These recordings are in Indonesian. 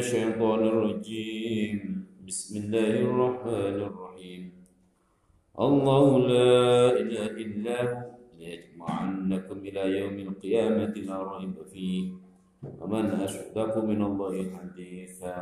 الشيطان الرجيم. بسم الله الرحمن الرحيم. الله لا إله إلا هو. ليجمعنكم إلى يوم القيامة لا ريب فيه. ومن أصدق من الله حديثا.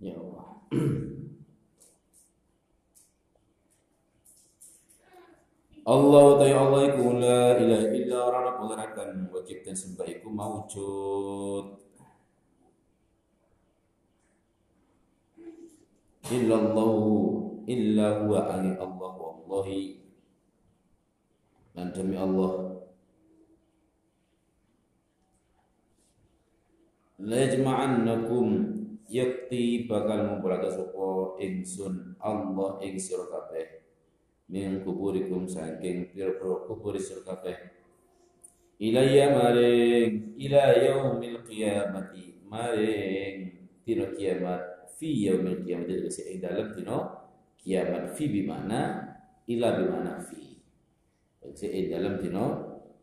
Ya Allah. Allah ta'ala Allah iku la ilaha illa orang penggerakan wajib dan sembah iku illa Allah illa huwa ali Allah wallahi. Dan demi Allah. La yajma'annakum yakti bakal ngumpulake sapa ingsun Allah ing sira kabeh. Min kuburikum saking pira-pira kubur sira kabeh. Ilayya maring ila yaumil qiyamati maring dina kiamat fi yaumil qiyamati tegese ing dalem dina kiamat fi bi mana ila bi mana fi tegese ing dalem dina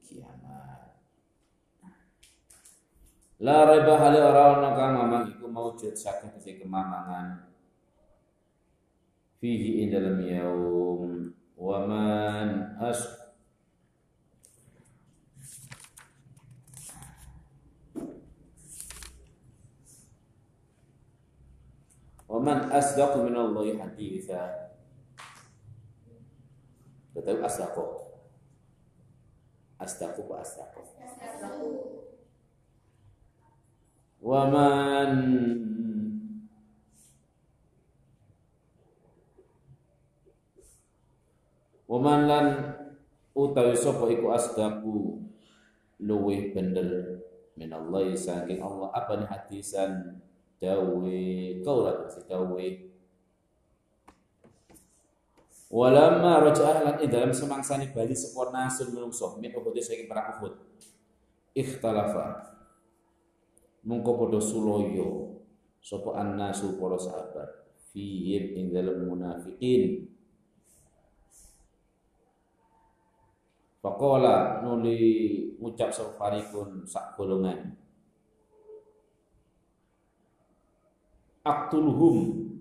kiamat la raiba hale ora ana kang mamang iku maujud saking kese kemamangan. Fihi ing dalam yaum. Wa man as wa man asdaqu min Allah haditha. Betul asdaqu. Asdaqu apa asdaqu? Wa man Waman lan utawi sapa iku asdaku luwih bener minallahi saking Allah apa nih hadisan dawe kaulat si dawe. Walamma raja'ah lan dalam semangsani bali sapa nasun menungso min Uhud saking perang Uhud. Ikhtalafa mungko padha suloyo sapa annasu para sahabat fihim ing dalam munafiqin Faqala nuli ngucap safarikun sak golongan. Aktulhum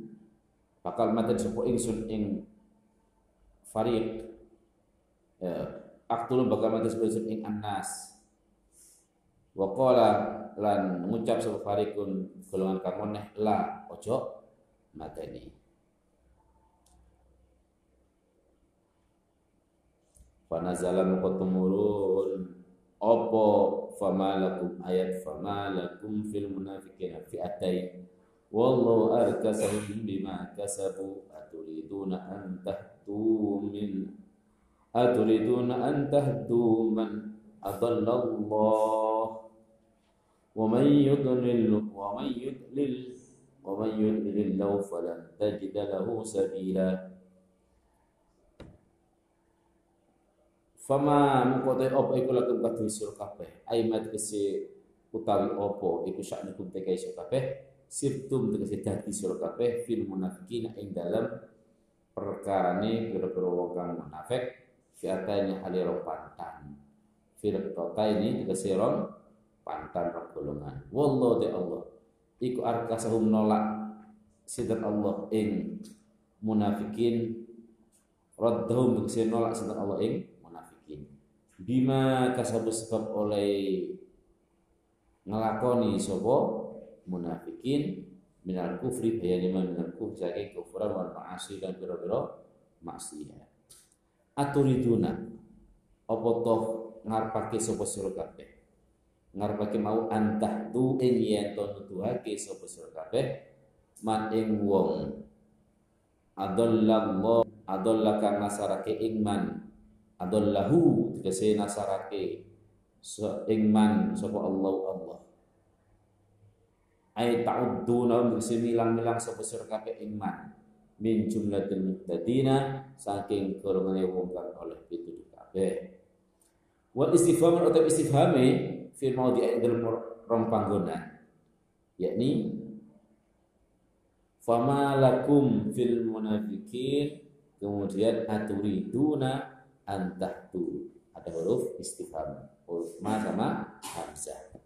bakal mati sapa ingsun ing fariq. Ya, aktulhum bakal mati sapa ingsun ing annas. Wa qala lan ngucap sapa farikun golongan kang meneh la ojo mateni. fanazala moko tumurun opo famalakum ayat famalakum fil munafiqina fi atai wallahu arkasahum bima kasabu aturiduna an tahtu min aturiduna an tahdu man yudlil wa man yudlil wa man yudlil falan tajid lahu sabila Fama mengkotai opo iku lakum kadhe sira kabeh. Aimat kese utawi opo iku saknikum teke sira kabeh. sirtum tegese dadi sira kabeh fil munafiqin ing dalem perkarane pira-pira wong kang munafik fiatane haliro pantan fil ini tegese rong pantan golongan wallahu de Allah. Iku arkasahum nolak sidat Allah ing munafikin. Raddahum tegese nolak sidat Allah ing munafikin. Bima kasabu sebab oleh ngelakoni sapa munafikin. Minal kufri bayani minal kufri. Saking kufuran wal ma'asi dan biro-biro maksiat. Aturiduna. Apa toh ngarepake sapa sira kabeh ngarepake mau antah tu ing yen to nuduhake sapa sira kabeh? Man ing wong. Adallallah adallaka nasarake ing man. Adallahu tegese nasarake ing man sapa Allah Allah. Ay ta'udduna untuk semilang-milang sapa sira kabeh iman min jumlatil muhtadina saking golongan wong kang oleh pituduh kabeh. Wal istifham atau istifhame fi maudhi'i dalam rong panggonan yakni fama lakum fil munafikin kemudian aturiduna antahtu ada huruf istifham huruf ma sama hamzah.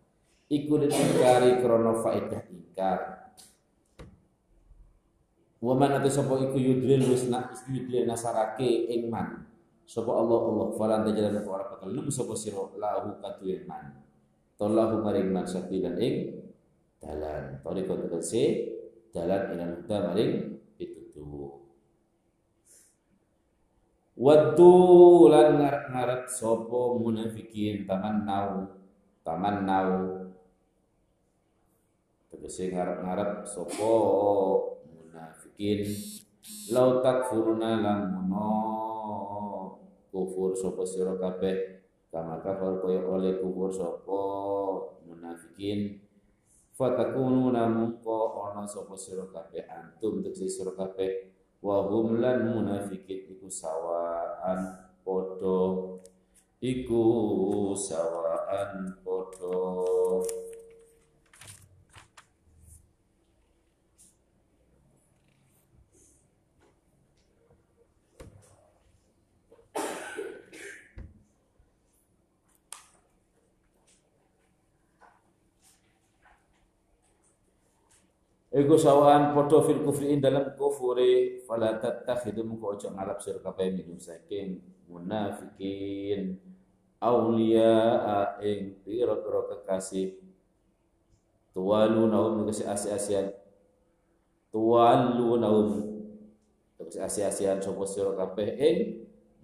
Iku ingkari krana faedah ingkar. Wa man atu sapa iku yudlil wis yudlil nasarake ing man. Allah Allah falan tajalan ora bakal nemu sapa sira lahu katuwin man tollahu maring man sabilan ing dalan. Tariko tegese dalan ila huda maring pitutuh. Waddu lan ngarep sapa munafikin taman nau taman nau tegese ngarep-ngarep sapa munafikin. Lau takfuruna lamuno kufur sapa sira kabeh kama kafir kaya oleh kufur sapa munafikin. Fatakununa mungko ana sapa sira kabeh antum tegese sira kabeh wa lan munafikin iku sawaan padha iku sawaan padha Iku sawan podo fil kufri dalam kufuri fala tattakhidhu muka ojo ngalap sir kabeh minum saking munafikin. Aulia ing pira-pira kekasih. Tuwalu naum kekasih asi-asian. Tuwalu naum kekasih asi-asian sapa sira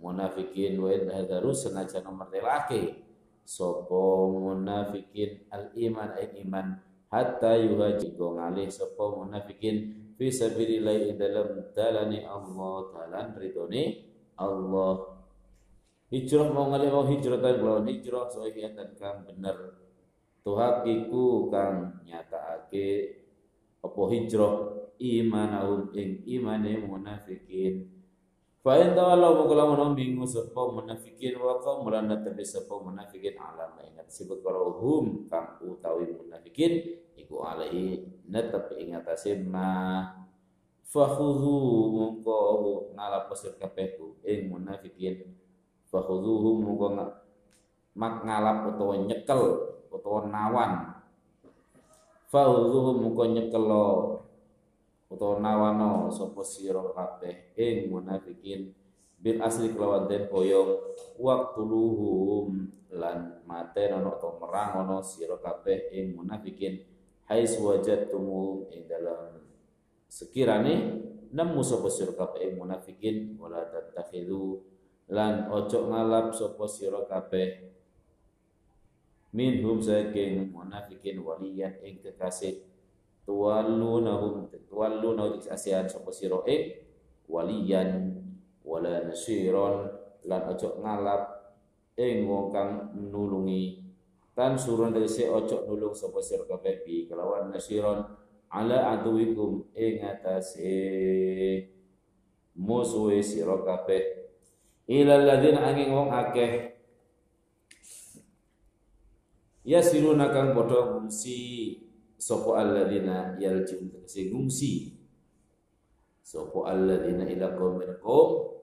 munafikin. Wa hadaru senajan nomor telake sapa munafikin al iman ing iman hatta yuhajigo ngalih sapa munafikin fi sabilillah dalam dalani Allah dalan ridone Allah. Hijrah mau ngalih mau hijrah kan lawan hijrah sahihatan kang bener. Tuhakiku kang nyatakake apa hijrah imanahum ing imane munafikin Fa in tawallaw mono bingu sapa munafikin wa qaum lan munafikin alam ingat sibuk karo hum kang utawi munafikin iku alai netep ing atase ma fakhudhu mongko ngalap pesir kabeh ing munafikin. Fakhudhuhu mongko mak ngalap utawa nyekel utawa nawan. Fakhudhuhu mongko nyekelo utawa nawano sapa sira kabeh ing munafikin. Bil asli kelawan den boyong waqtuluhum lan mate ana utawa merang ana sira kabeh ing munafikin. Hais wajadtumu ing dalam sekirane nemu sapa sira kabeh ing munafikin wala tattakhidhu lan ojo ngalap sapa sira kabeh. Minhum saking munafikin waliyan ing kekasih tuwallunahum tuwallunahum asian sapa sira? Ing waliyan wala nasiron lan ojo ngalap ing wong kang nulungi. Tan surun dari se ojo nulung sapa sira kabeh bi kelawan nasiron ala aduwikum ing atase musuhe sira kabeh. Ila ladzina angin wong akeh yasiruna kang padha ngungsi sapa alladzina yaljiun. Tegese ngungsi. Sapa alladzina ila qaumin qaum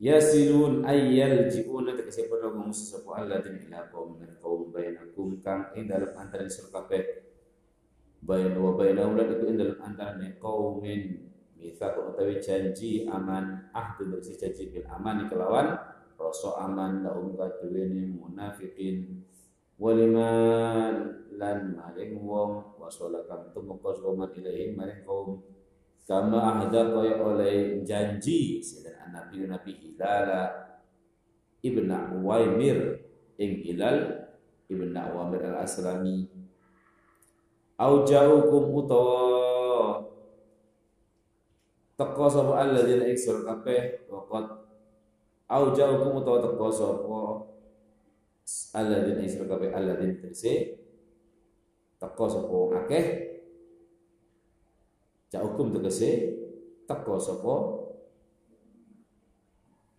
Yasilun ayyal ji'una tegese padha ngumusi sapa alladzina ila qaumin qaum bainakum kang ing dalem antara sira kabeh. Bain wa bainahum lan iku ing dalem antarané qaumin mitsaq utawi janji aman. Ahdu bersih janji bil aman kelawan rasa aman lahum kaduwene munafiqin waliman lan maring wong wasala kang tumeka sapa ilahi maring kaum kama ahda kaya oleh janji sedan Nabi Nabi Hilal Ibn Uwaimir ing Hilal Ibn Uwaimir al-Aslami. Au jaukum utawa teko sapa alladzina iksur kabeh waqat au jaukum utawa teko sapa alladzina iksur kabeh alladzina teko sapa akeh jaukum tegese teko sapa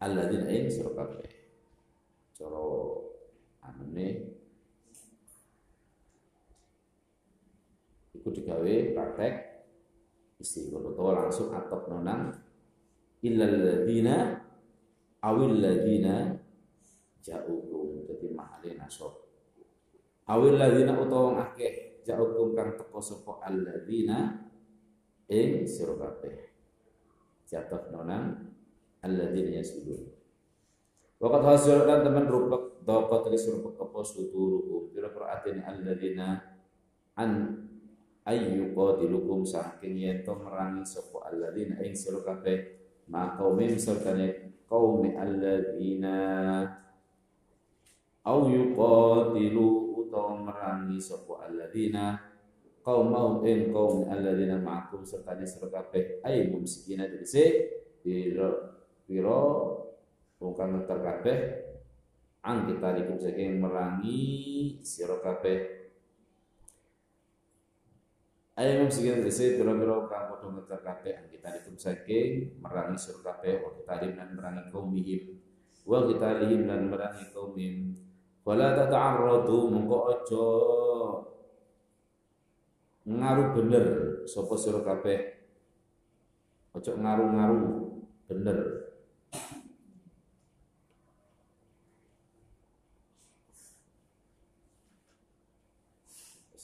alladzina ing sira kabeh. Cara anune iku digawe praktek istighfar utawa langsung atop nonang illal ladzina awil ladzina ja'ukum dadi mahale nasab. Awil ladzina utawa akeh ja'ukum kang teko sapa alladzina ing sira kabeh jatuh nonang alladzina yasudun Waqat hasil dan teman rupak dapat dari rupak apa suturuhum Bila perhatian alladzina an ayyuqatilukum saking yen to merangi sapa alladzina ing sira kabeh ma qaumim sertane qaumi alladzina au yuqatilu utawa merangi sapa alladzina qaumau ing qaum alladzina ma'akum sertane sira kabeh. Ay mumsikina tegese pira piro bukan terkabeh ang kita dikum saking merangi sira kabeh. Ayo msikin dese pira-pira kang padha ngeter kabeh. Ang kita dikum saking merangi sira kabeh. Wa kita dan merangi kaum mihim wa kita dan merangi kaum mihim wala tata'arradu mongko aja ngaruh bener sapa sira kabeh aja ngaruh-ngaruh bener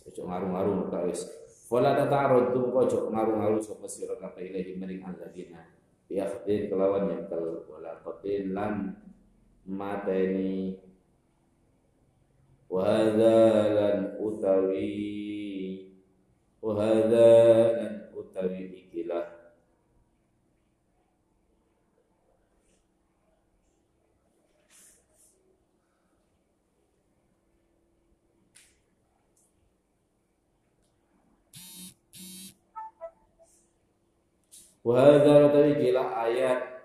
Ojo ngaruh-ngaruh tak wis. Wala tata'arud ojo ngaruh-ngaruh sapa sira kabeh ilahi maring alladzina. Khadir kelawan yang kal wala qatin lan mateni wa hadza lan utawi wa hadza lan utawi ikilah Wahada tadi kila ayat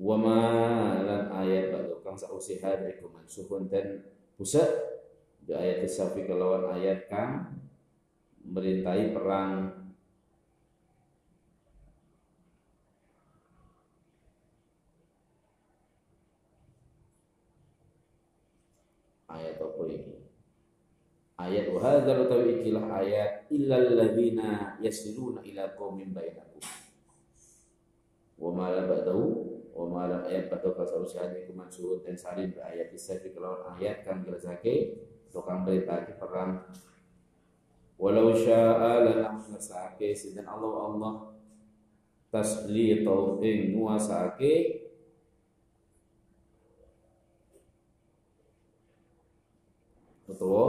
Wama lan ayat batu kang sausiha iku mansuhun dan pusat di ayat safi kelawan ayat kang merintai perang. Ayat apa ini? Ayat wa hadzal utawi ikilah ayat illal ladzina yasiluna ila qaumin bainakum. Wa ma la ba'dahu wa ma la ayat ba'dahu iku mansuhun dan salin bi ayat isafi kelawan ayat kang jelasake tukang beritake perang. Walau sya'a lanam ngersake sinten Allah Allah. Taslitau ing nguasake. Utawa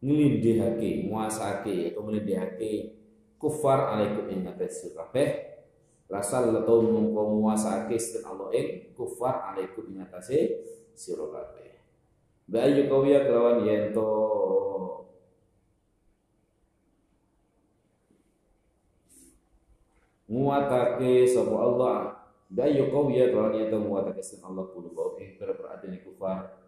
nglindihake nguasake atau nglindihake kufar alaikum ing atas kabeh rasal lato mongko muasake sin Allah ing kufar alaikum ing atase bayu kawiya kelawan yen to muatake sapa Allah. Bayu kawiya kelawan yen to muatake sin Allah. Kulo bau ing perperhatian kufar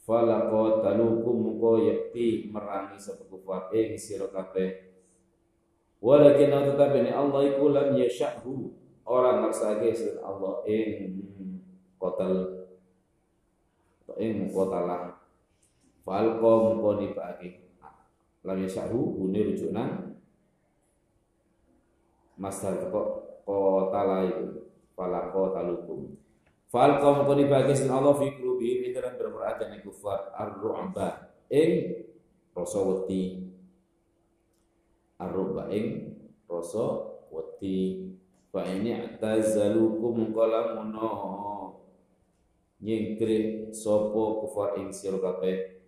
falaqat talukum mongko yakti merangi sapa kufar ing sira kabeh. Walakin tetapi Allah iku lam yasha'hu. Orang maksake selain Allah. Ing kotal ing kotalah falqom koni pake lam yasha'hu hune rujukna masdar kok kotala itu. Falaqo talukum. Falqom koni pake selain Allah fi qulubi ing dalam berperhatian kufar ar-ru'ba. Ing rasa wedi. Arruba ing rasa fa ini tazalukum qala muno nyingkre sapa kufar ing sira kabeh.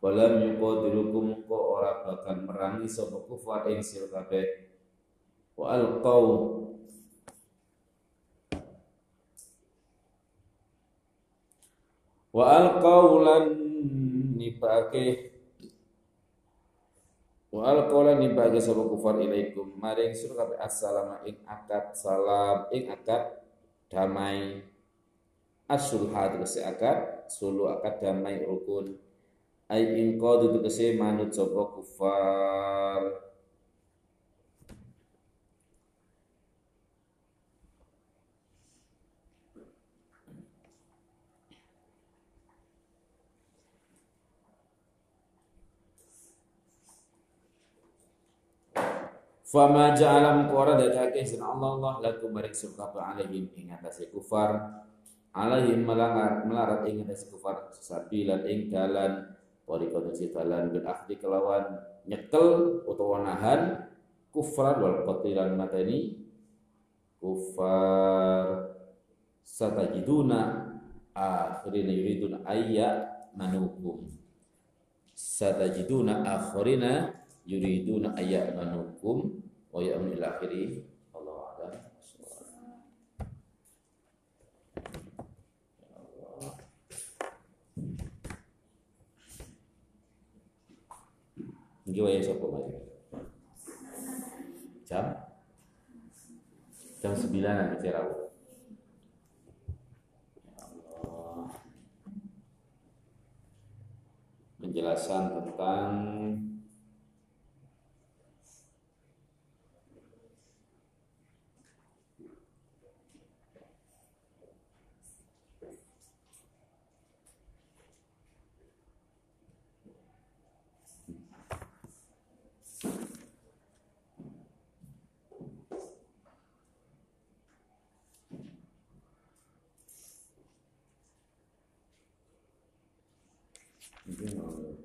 Falam yuqadirukum ko ora bakal merangi sapa kufar ing sira kabeh. Wa alqau wa alqau lan nipake Wa alqawla ni bagi sapa kufar ilaikum. Maring sira kabeh assalamu ing akad salam ing akad damai asul tegese akad. Sulu akad damai rukun. Ai ing qad tegese manut sapa kufar. Fama ja'alam qara dadake sin Allah Allah lakum barik surkatu alaihim. Ing atase kufar alaihim melangar melarat ing atase kufar sabilan ing dalan. Warikatu dalan bil akhdi kelawan nyekel utawa nahan kufran wal qatilan matani kufar satajiduna akhirina yuridun ayya manukum. Satajiduna akhirina yuriduna manukum wa akhiri. Allah Iki wae sapa mari. Jam jam 9 nanti cerau. You.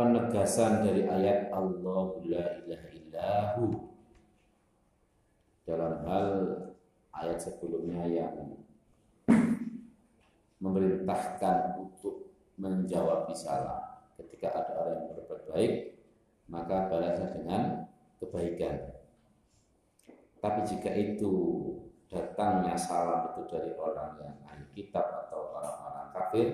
Penegasan dari ayat Allahu la ilaha illahu. Dalam hal ayat sebelumnya yang memerintahkan untuk menjawab salah. Ketika ada orang yang berbuat baik maka balasnya dengan kebaikan. Tapi jika itu datangnya salam itu dari orang yang ahli kitab atau orang-orang kafir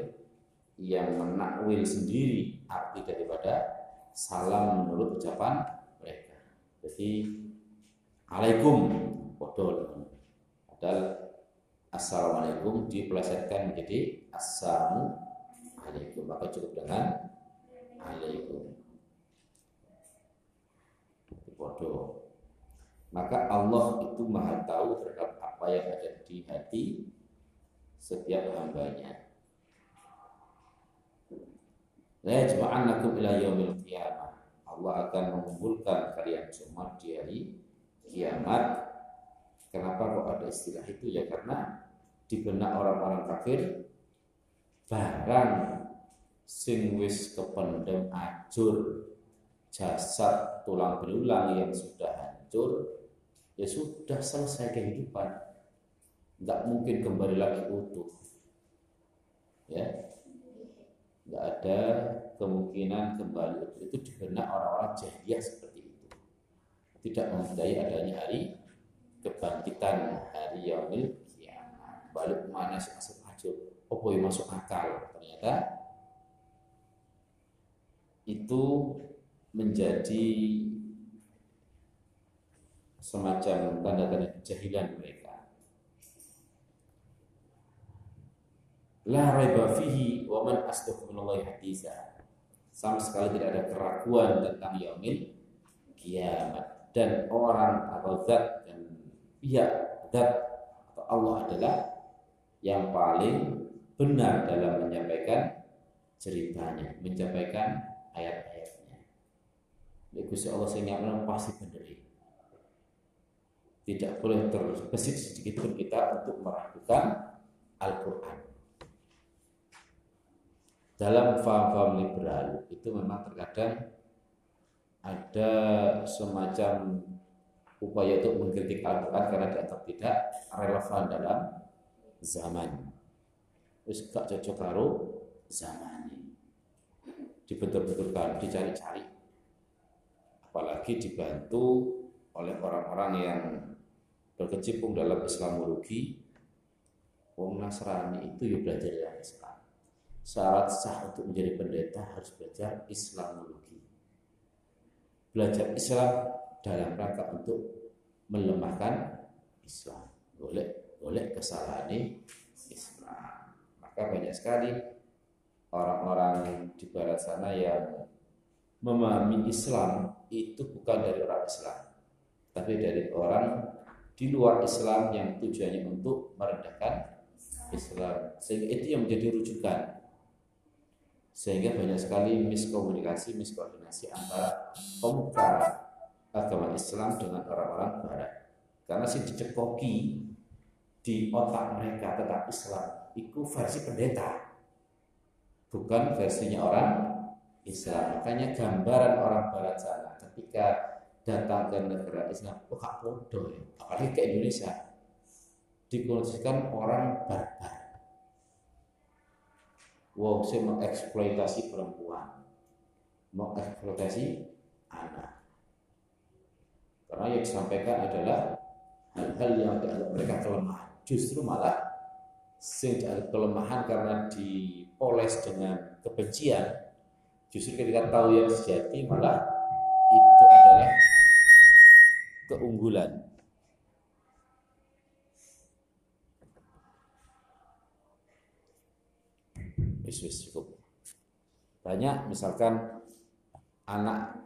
yang menakwil sendiri arti daripada salam menurut ucapan mereka. Jadi alaikum bodol. Padahal assalamualaikum dipelesetkan menjadi assalamu alaikum. Maka cukup dengan alaikum. Bodoh. Maka Allah itu maha tahu terhadap apa yang ada di hati setiap hambanya. La ila yaumil qiyamah. Allah akan mengumpulkan kalian semua di hari kiamat. Kenapa kok ada istilah itu? Ya karena di benak orang-orang kafir barang sing wis kependem ajur jasad tulang belulang yang sudah hancur ya sudah selesai kehidupan nggak mungkin kembali lagi utuh ya nggak ada kemungkinan kembali. Itu di benak orang-orang jahiliyah seperti itu. Tidak memudai adanya hari kebangkitan hari yaumil kiamat. Balik mana sih? Masuk oh yang masuk akal? Ternyata itu menjadi semacam tanda-tanda kejahilan mereka. La raiba fihi wa man asdaqu minallahi haditha. Sama sekali tidak ada keraguan tentang yaumil kiamat dan orang atau zat dan pihak zat atau Allah adalah yang paling benar dalam menyampaikan ceritanya, menyampaikan ayat-ayatnya. Gusti Allah sehingga pasti benar tidak boleh terbesit sedikit pun kita untuk meragukan Al-Quran. Dalam faham-faham liberal itu memang terkadang ada semacam upaya untuk mengkritik Al-Quran karena dianggap tidak relevan dalam zaman. Terus gak cocok karo zaman ini. Dibentur-benturkan, dicari-cari. Apalagi dibantu oleh orang-orang yang berkecimpung dalam Islamologi Wong Nasrani itu ya belajar yang Islam syarat sah untuk menjadi pendeta harus belajar Islamologi belajar Islam dalam rangka untuk melemahkan Islam. Boleh boleh kesalahan Islam. Maka banyak sekali orang-orang di barat sana yang memahami Islam itu bukan dari orang Islam tapi dari orang di luar Islam yang tujuannya untuk merendahkan Islam. Sehingga itu yang menjadi rujukan sehingga banyak sekali miskomunikasi miskoordinasi antara pemuka agama Islam dengan orang-orang Barat. Karena sih dicekoki di otak mereka tetap Islam itu versi pendeta bukan versinya orang Islam. Makanya gambaran orang Barat sana ketika datang ke negara Islam kok gak bodoh ya. Apalagi ke Indonesia. Dikondisikan orang barbar wow saya mengeksploitasi perempuan mengeksploitasi anak karena yang disampaikan adalah hal-hal yang dianggap mereka kelemahan justru malah sing kelemahan karena dipoles dengan kebencian justru ketika tahu yang sejati malah itu adalah keunggulan. Wis cukup. Banyak misalkan anak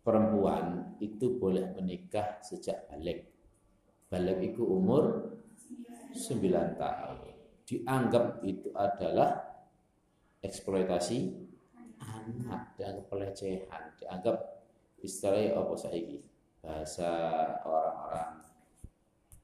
perempuan itu boleh menikah sejak balik. Balik itu umur 9 tahun. Dianggap itu adalah eksploitasi anak dan pelecehan. Dianggap istilahnya apa saiki? bahasa orang-orang